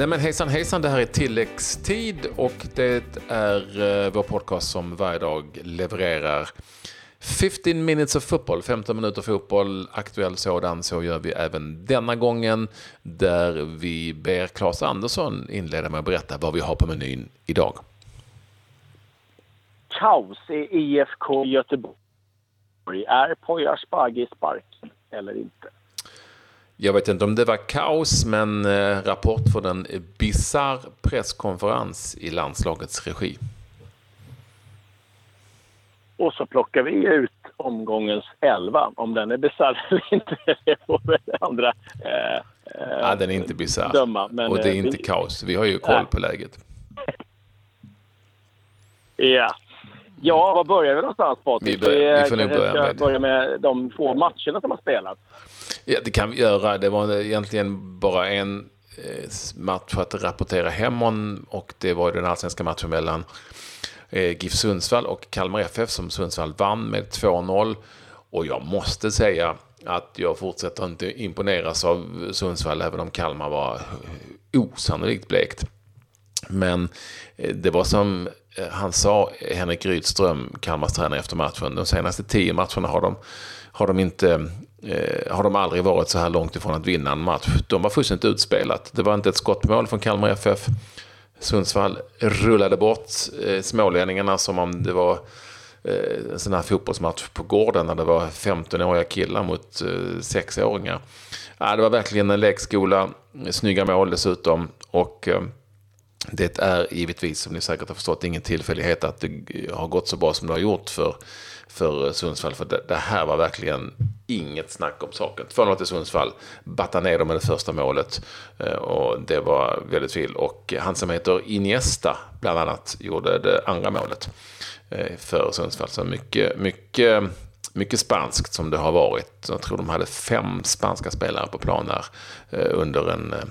Nej men hejsan hejsan, det här är tilläggstid och det är eh, vår podcast som varje dag levererar 15 minutes of football, 15 minuter fotboll, aktuell sådan. Så gör vi även denna gången där vi ber Claes Andersson inleda med att berätta vad vi har på menyn idag. Kaos i IFK Göteborg. Är Poya Asbaghi sparken eller inte? Jag vet inte om det var kaos, men eh, rapport från en bizarr presskonferens i landslagets regi. Och så plockar vi ut omgångens elva. Om den är bisarr eller inte, det får väl andra eh, eh, ja, den är inte bisarr. Och det är eh, inte vi, kaos. Vi har ju koll på läget. Ja. Ja, var börjar vi någonstans Patrik? Vi, bör, vi får nog börja med... börja med de två matcherna som har spelats. Ja, det kan vi göra. Det var egentligen bara en eh, match att rapportera hem om och det var den allsvenska matchen mellan eh, GIF Sundsvall och Kalmar FF som Sundsvall vann med 2-0. Och jag måste säga att jag fortsätter inte imponeras av Sundsvall även om Kalmar var osannolikt blekt. Men eh, det var som Eh, han sa, eh, Henrik Rydström, Kalmars tränare efter matchen, de senaste tio matcherna har de, har de inte eh, har de aldrig varit så här långt ifrån att vinna en match. De var fullständigt utspelat. Det var inte ett skottmål från Kalmar FF. Sundsvall rullade bort eh, smålänningarna som om det var eh, en sån här fotbollsmatch på gården när det var 15-åriga killar mot eh, sexåringar. Det var verkligen en lekskola, snygga mål dessutom. Och eh, det är givetvis, som ni säkert har förstått, ingen tillfällighet att det har gått så bra som det har gjort för för Sundsvall. För det, det, här var verkligen inget snack om saken. 2-0 till Sundsvall, battade ner dem med det första målet. Eh, och det var väldigt fel. Och han som heter Iniesta, bland annat, gjorde det andra målet eh, för Sundsvall. Så mycket, mycket, mycket spanskt som det har varit. Jag tror de hade fem spanska spelare på plan där eh, under en, eh,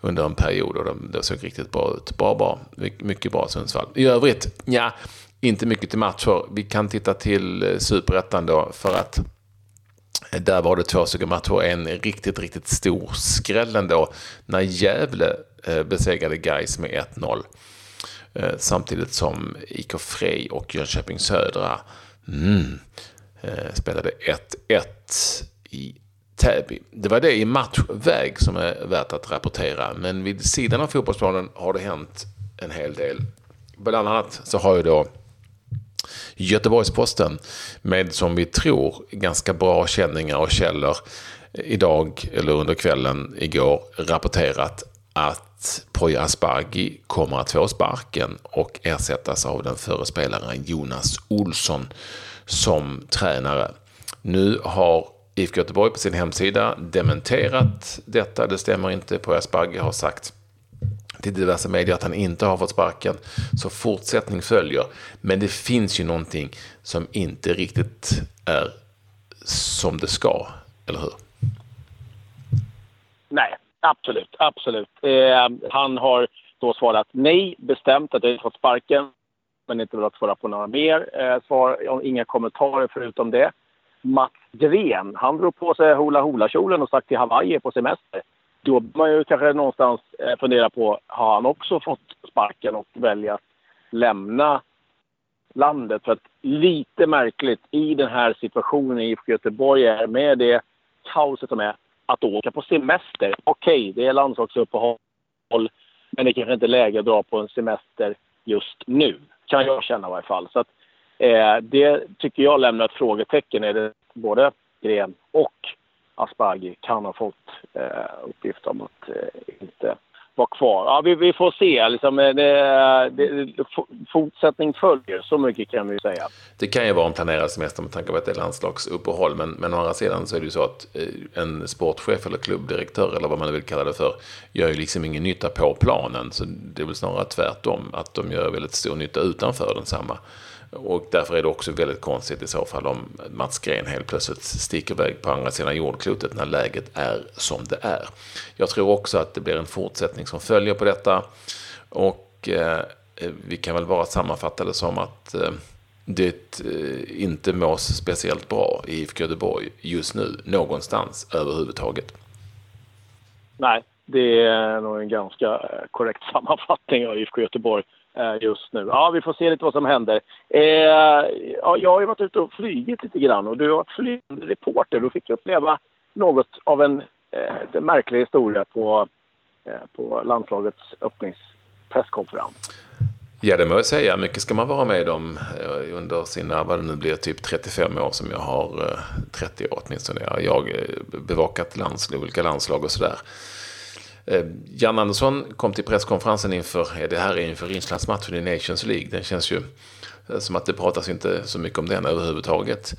under en period. Och de, det såg riktigt bra ut. Bra, bra. Mycket bra Sundsvall. I övrigt, ja inte mycket till matcher. Vi kan titta till eh, superettan då för att där var det två stycken matcher. En riktigt, riktigt stor skräll ändå när Gävle besegrade Gais med 1-0. Samtidigt som IK Frej och Jönköping Södra mm, Eh, spelade 1-1 i Täby. Det var det i matchväg som är värt att rapportera. Men vid sidan av fotbollsplanen har det hänt en hel del. Bland annat så har ju då Göteborgs-Posten med, som vi tror, ganska bra känningar och källor idag, eller under kvällen igår, rapporterat att Poya Asbaghi kommer att få sparken och ersättas av den förre spelaren Jonas Olsson som tränare. Nu har IFK Göteborg på sin hemsida dementerat detta. Det stämmer inte. Poya Bagge har sagt till diverse medier att han inte har fått sparken. Så fortsättning följer. Men det finns ju någonting som inte riktigt är som det ska, eller hur? Nej, absolut, absolut. Eh, han har då svarat nej, bestämt att jag inte fått sparken, men inte velat svara på några mer eh, svar. Inga kommentarer förutom det. Mats Gren, han drog på sig hula hula-kjolen och stack till Hawaii på semester då bör man ju kanske någonstans eh, fundera på, har han också fått sparken och välja att lämna landet? För att lite märkligt i den här situationen i IFK Göteborg är med det kaoset som är att åka på semester. Okej, okay, det är landslagsuppehåll, men det kanske inte är läge att dra på en semester just nu. Kan jag känna i varje fall. Så att, eh, det tycker jag lämnar ett frågetecken. Är det både Gren och Asbaghi kan ha fått eh, uppgift om att eh, inte vara kvar. Ja, vi, vi får se. Liksom, eh, det, det, fortsättning följer, så mycket kan vi säga. Det kan ju vara en planerad semester med tanke på att det är landslagsuppehåll. Men, men å andra sidan så är det ju så att eh, en sportchef eller klubbdirektör eller vad man vill kalla det för gör ju liksom ingen nytta på planen. Så det är väl snarare tvärtom, att de gör väldigt stor nytta utanför densamma. Och därför är det också väldigt konstigt i så fall om Mats Gren helt plötsligt sticker iväg på andra sidan jordklotet när läget är som det är. Jag tror också att det blir en fortsättning som följer på detta. Och eh, vi kan väl bara sammanfatta det som att eh, det eh, inte mås speciellt bra i IFK Göteborg just nu, någonstans överhuvudtaget. Nej, Det är nog en ganska eh, korrekt sammanfattning av IFK Göteborg Eh, just nu. Ja, vi får se lite vad som händer. Eh, ja, jag har ju varit ute och flugit lite grann och du har varit flygande reporter. Du fick uppleva något av en, eh, en märklig historia på, eh, på landslagets öppningspresskonferens. Ja, det må jag säga. Mycket ska man vara med om under sina, vad det nu blir, typ 35 år som jag har, 30 år åtminstone. Jag har bevakat landslag, olika landslag och sådär. Eh, Jan Andersson kom till presskonferensen inför, eh, det här är inför inslagsmatchen i Nations League. Den känns ju eh, som att det pratas inte så mycket om den överhuvudtaget.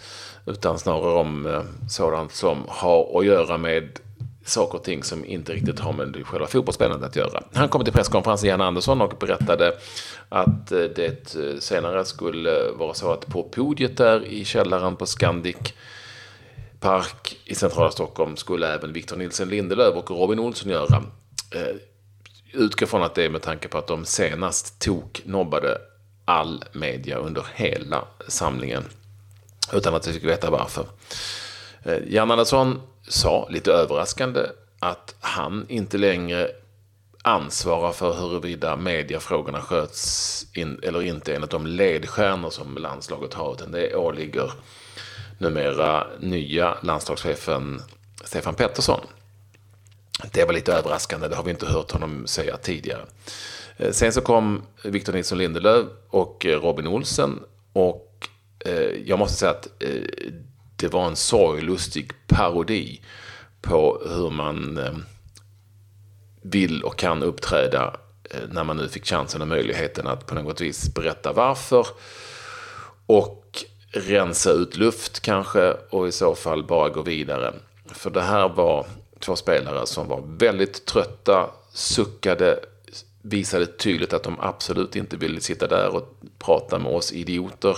Utan snarare om sådant som har att göra med saker och ting som inte riktigt har med själva fotbollsspelandet att göra. Han kom till presskonferensen, Jan Andersson, och berättade att det senare skulle vara så att på podiet där i källaren på Scandic Park i centrala Stockholm skulle även Victor Nilsen Lindelöf och Robin Olsson göra. Eh, utgår från att det är med tanke på att de senast tok nobbade all media under hela samlingen. Utan att vi fick veta varför. Eh, Jan Andersson sa lite överraskande att han inte längre ansvarar för huruvida mediafrågorna sköts in, eller inte enligt de ledstjärnor som landslaget har. Utan det åligger numera nya landslagschefen Stefan Pettersson. Det var lite överraskande, det har vi inte hört honom säga tidigare. Eh, sen så kom Victor Nilsson Lindelöf och eh, Robin Olsen. Och eh, jag måste säga att det var en sorglustig parodi på hur man vill och kan uppträda när man nu fick chansen och möjligheten att på något vis berätta varför. Och rensa ut luft kanske och i så fall bara gå vidare. För det här var två spelare som var väldigt trötta, suckade, visade tydligt att de absolut inte ville sitta där och prata med oss idioter.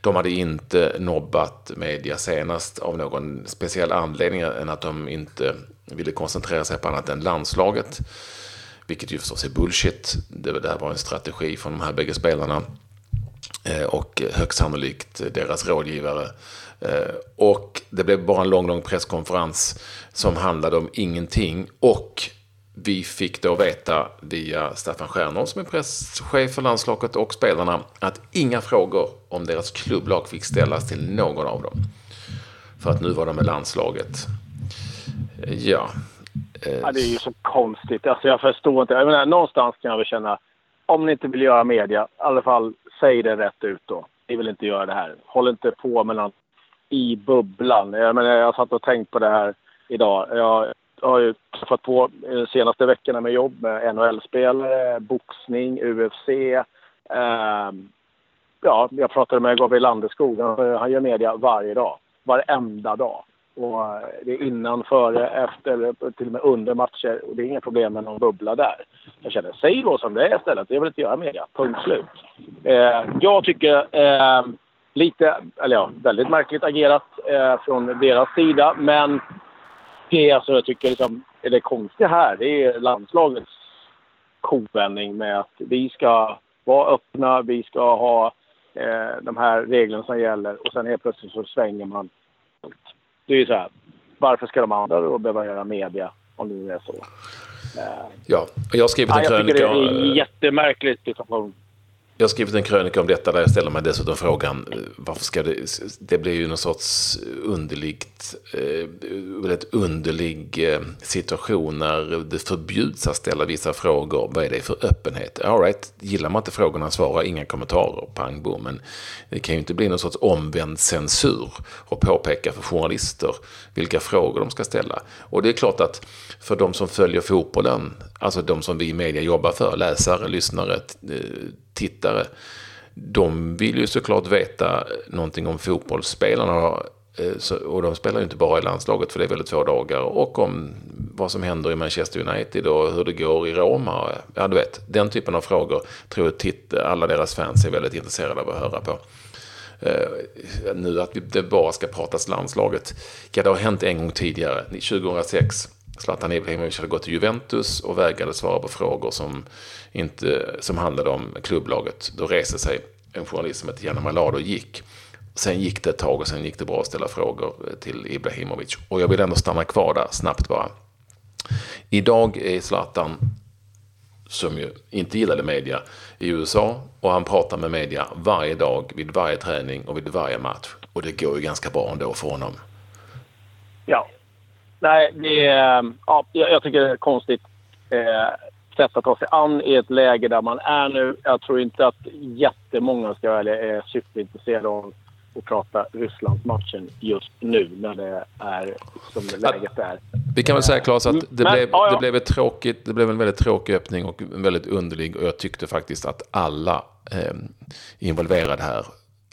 De hade inte nobbat media senast av någon speciell anledning än att de inte ville koncentrera sig på annat än landslaget. Vilket ju förstås är bullshit. Det, det här var en strategi från de här bägge spelarna. Eh, och högst sannolikt deras rådgivare. Eh, och det blev bara en lång, lång presskonferens som handlade om ingenting. Och vi fick då veta via Staffan Stjernholm som är presschef för landslaget och spelarna att inga frågor om deras klubblag fick ställas till någon av dem. För att nu var de med landslaget. Ja. ja det är ju så konstigt. Alltså jag förstår inte. Jag menar, någonstans kan jag väl känna, om ni inte vill göra media, i alla fall säg det rätt ut då. Ni vill inte göra det här. Håll inte på med något i bubblan. Jag, menar, jag satt och tänkt på det här idag. Jag har ju träffat på de senaste veckorna med jobb med NHL-spelare, boxning, UFC. Eh, ja, jag pratade med Gabriel Landeskog. Han eh, gör media varje dag. Varenda dag. Och eh, det är innan, före, efter, till och med under matcher. Och det är inga problem med någon bubbla där. Jag känner, säg då som det är istället. Jag vill inte göra media. Punkt slut. Eh, jag tycker eh, lite, eller ja, väldigt märkligt agerat eh, från deras sida. Men det är alltså, jag tycker liksom, är det konstiga här, det är landslagets kovändning med att vi ska vara öppna, vi ska ha eh, de här reglerna som gäller och sen helt plötsligt så svänger man. Det är ju så här, varför ska de andra då behöva göra media om det nu är så? Eh, ja, jag har skrivit en krönika. Jag tycker det är jättemärkligt situation. Jag har skrivit en krönika om detta där jag ställer mig dessutom frågan eh, varför ska det, det blir ju någon sorts underligt, eh, väldigt underlig eh, situation när det förbjuds att ställa vissa frågor. Vad är det för öppenhet? All right, gillar man inte frågorna, svara inga kommentarer, pang bom. Men det kan ju inte bli någon sorts omvänd censur och påpeka för journalister vilka frågor de ska ställa. Och det är klart att för de som följer fotbollen, alltså de som vi i media jobbar för, läsare, lyssnare, tittare, de vill ju såklart veta någonting om fotbollsspelarna. Eh, och de spelar ju inte bara i landslaget för det är väldigt två dagar. Och om vad som händer i Manchester United och hur det går i Roma. Ja, du vet, den typen av frågor tror jag titt, alla deras fans är väldigt intresserade av att höra på. Eh, nu att det bara ska pratas landslaget. Ja, det har hänt en gång tidigare, 2006. Zlatan Ibrahimovic hade gått till Juventus och vägrade svara på frågor som, inte, som handlade om klubblaget. Då reste sig en journalist som hette Janne Malado och gick. Sen gick det ett tag och sen gick det bra att ställa frågor till Ibrahimovic. Och jag vill ändå stanna kvar där snabbt bara. Idag är Zlatan, som ju inte gillade media, i USA och han pratar med media varje dag, vid varje träning och vid varje match. Och det går ju ganska bra ändå för honom. Ja. Nej, det är, ja, jag tycker det är konstigt eh, sätt att ta sig an i ett läge där man är nu. Jag tror inte att jättemånga ska välja är superintresserade av att prata Rysslandsmatchen just nu när det är som läget är. Vi kan väl säga Claes att det, Men, blev, ja, ja. det, blev ett tråkigt, det blev en väldigt tråkig öppning och väldigt underlig och jag tyckte faktiskt att alla eh, involverade här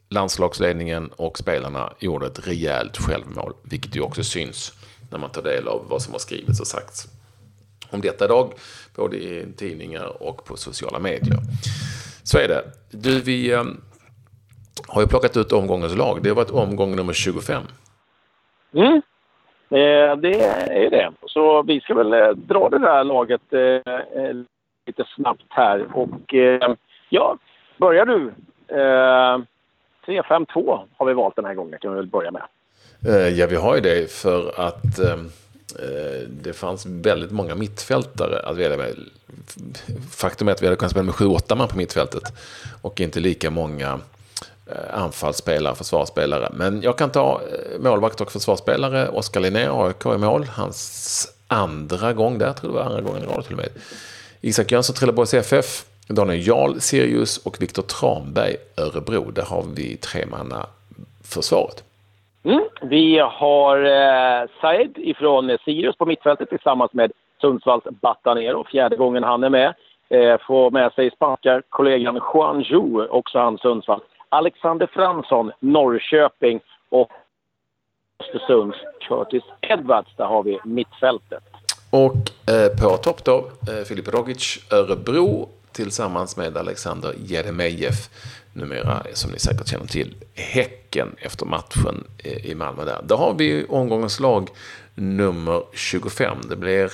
landslagsledningen och spelarna gjorde ett rejält självmål, vilket ju också syns när man tar del av vad som har skrivits och sagts om detta idag, både i tidningar och på sociala medier. Så är det. Du, vi eh, har ju plockat ut omgångens lag. Det har varit omgång nummer 25. Mm. Eh, det är det. Så vi ska väl eh, dra det där laget eh, eh, lite snabbt här. Och eh, ja, börjar du. 3-5-2 har vi valt den här gången, kan vi väl börja med. Eh, ja, vi har ju det för att ehm, eh, det fanns väldigt många mittfältare att välja med. Faktum är att vi hade kunnat spela med 7-8 man på mittfältet. Och inte lika många eh, anfallsspelare, försvarsspelare. Men jag kan ta målvakt och försvarsspelare. Oskar Linné, AIK i mål. Hans andra gång där, tror jag det var andra gången i rad till och med. Isak Jönsson, Trelleborgs FF. Daniel Jarl, Sirius och Viktor Tranberg, Örebro. Där har vi tre manna försvaret. Mm. Vi har eh, Said ifrån Sirius på mittfältet tillsammans med Sundsvalls Batanero. Fjärde gången han är med. Eh, får med sig spanska kollegan Juan Zhu, också han Sundsvall. Alexander Fransson, Norrköping och Östersunds Curtis Edwards. Där har vi mittfältet. Och eh, på topp då, eh, Filip Rogic, Örebro tillsammans med Alexander Jeremejeff numera, som ni säkert känner till, Häcken efter matchen eh, i Malmö där. Då har vi omgångens lag nummer 25. Det blir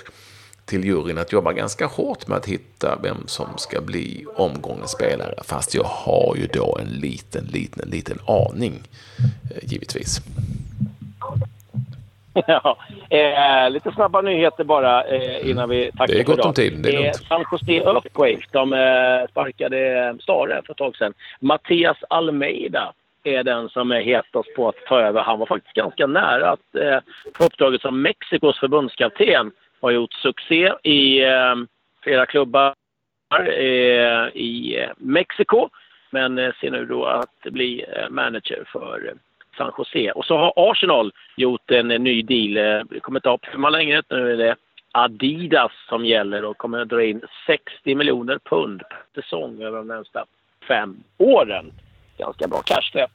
till juryn att jobba ganska hårt med att hitta vem som ska bli omgångens spelare. Fast jag har ju då en liten, liten, liten aning, eh, givetvis. Ja, eh, lite snabba nyheter bara eh, innan vi tackar Det är gott om tid. Det är lugnt. Eh, San Jose Earthquake, de eh, sparkade Stare för ett tag sedan. Mattias Almeida är den som är hetast på att ta över. Han var faktiskt ganska nära att eh, få uppdraget som Mexikos förbundskapten. Har gjort succé i eh, flera klubbar eh, i eh, Mexiko. Men eh, ser nu då att bli eh, manager för San Jose. Och så har Arsenal gjort en, ny deal. Det kommer inte att ha längre. Nu är det Adidas som gäller och kommer att dra in 60 miljoner pund per säsong över de närmsta fem åren. Ganska bra cash det.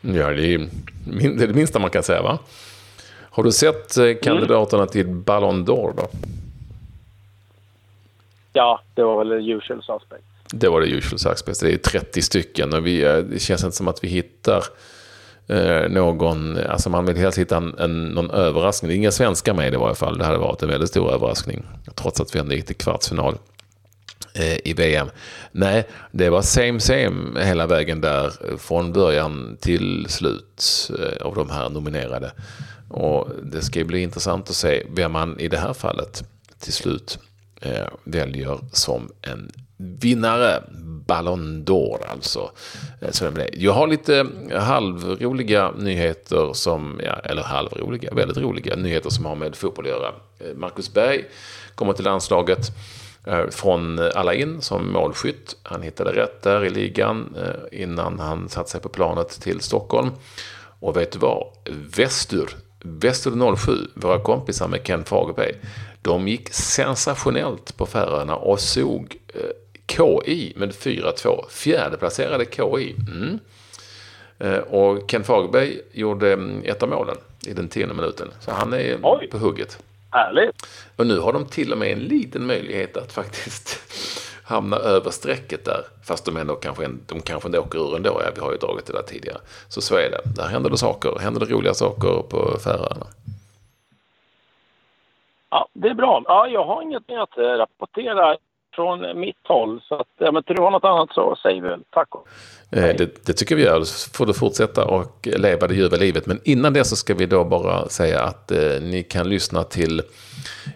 Ja, det är det minsta man kan säga va? Har du sett eh, kandidaterna mm. till Ballon d'Or då? Ja, det var väl the usual suspect. Det var det usual suspect. Det är 30 stycken och vi, eh, det känns inte som att vi hittar eh, någon, alltså man vill helst hitta en, en, någon överraskning. Det är inga svenskar med i varje fall. Det hade varit en väldigt stor överraskning. Trots att vi ändå gick till kvartsfinal eh, i VM. Nej, det var same same hela vägen där från början till slut eh, av de här nominerade. Och det ska bli intressant att se vem man i det här fallet till slut eh, väljer som en vinnare. Ballon d'Or alltså. Eh, så det Jag har lite halvroliga nyheter som, ja, eller halvroliga, väldigt roliga nyheter som har med fotboll att göra. Eh, Marcus Berg kommer till landslaget eh, från alla in som målskytt. Han hittade rätt där i ligan innan han satte sig på planet till Stockholm. Och vet du vad? Västur, Väster 07, våra kompisar med Ken Fagerberg, de gick sensationellt på Färöarna och såg KI med 4-2. Fjärdeplacerade KI. Mm. Eh, och Ken Fagerberg gjorde mm, ett av målen i den tionde minuten. Så han är Oj. på hugget. Härligt. Och nu har de till och med en liten möjlighet att faktiskt hamna över strecket där. Fast de, ändå kanske, de kanske inte åker ur ändå. Ja, vi har ju dragit det där tidigare. Så så är det. Där händer det saker. Händer det roliga saker på Färöarna. Ja, det är bra. Ja, jag har inget mer att eh, rapportera från mitt håll. Så att, om inte du har något annat så vi väl tack. Eh, det, det, tycker vi gör. Så får du fortsätta och leva det ljuva livet. Men innan det så ska vi då bara säga att eh, ni kan lyssna till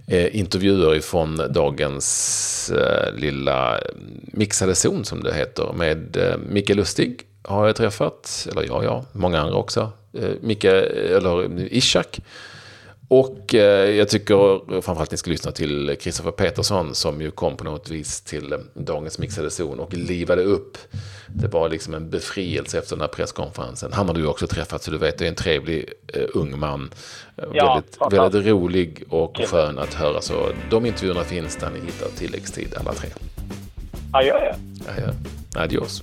eh, intervjuer ifrån dagens eh, lilla mixade zon som det heter. Med eh, Micke Lustig har jag träffat. Eller ja, ja, många andra också. Eh, Micke, eller Ishak. Och eh, jag tycker framförallt ni ska lyssna till Christopher Petersson som ju kom på något vis till eh, dagens mixade zon och livade upp. Det var liksom en befrielse efter den här presskonferensen. Han har du också träffat så du vet, det är en trevlig uh, ung man. Ja, väldigt, väldigt rolig och skön att höra. Så de intervjuerna finns där ni hittar tilläggstid alla tre. Adjö. Adjö. Adios.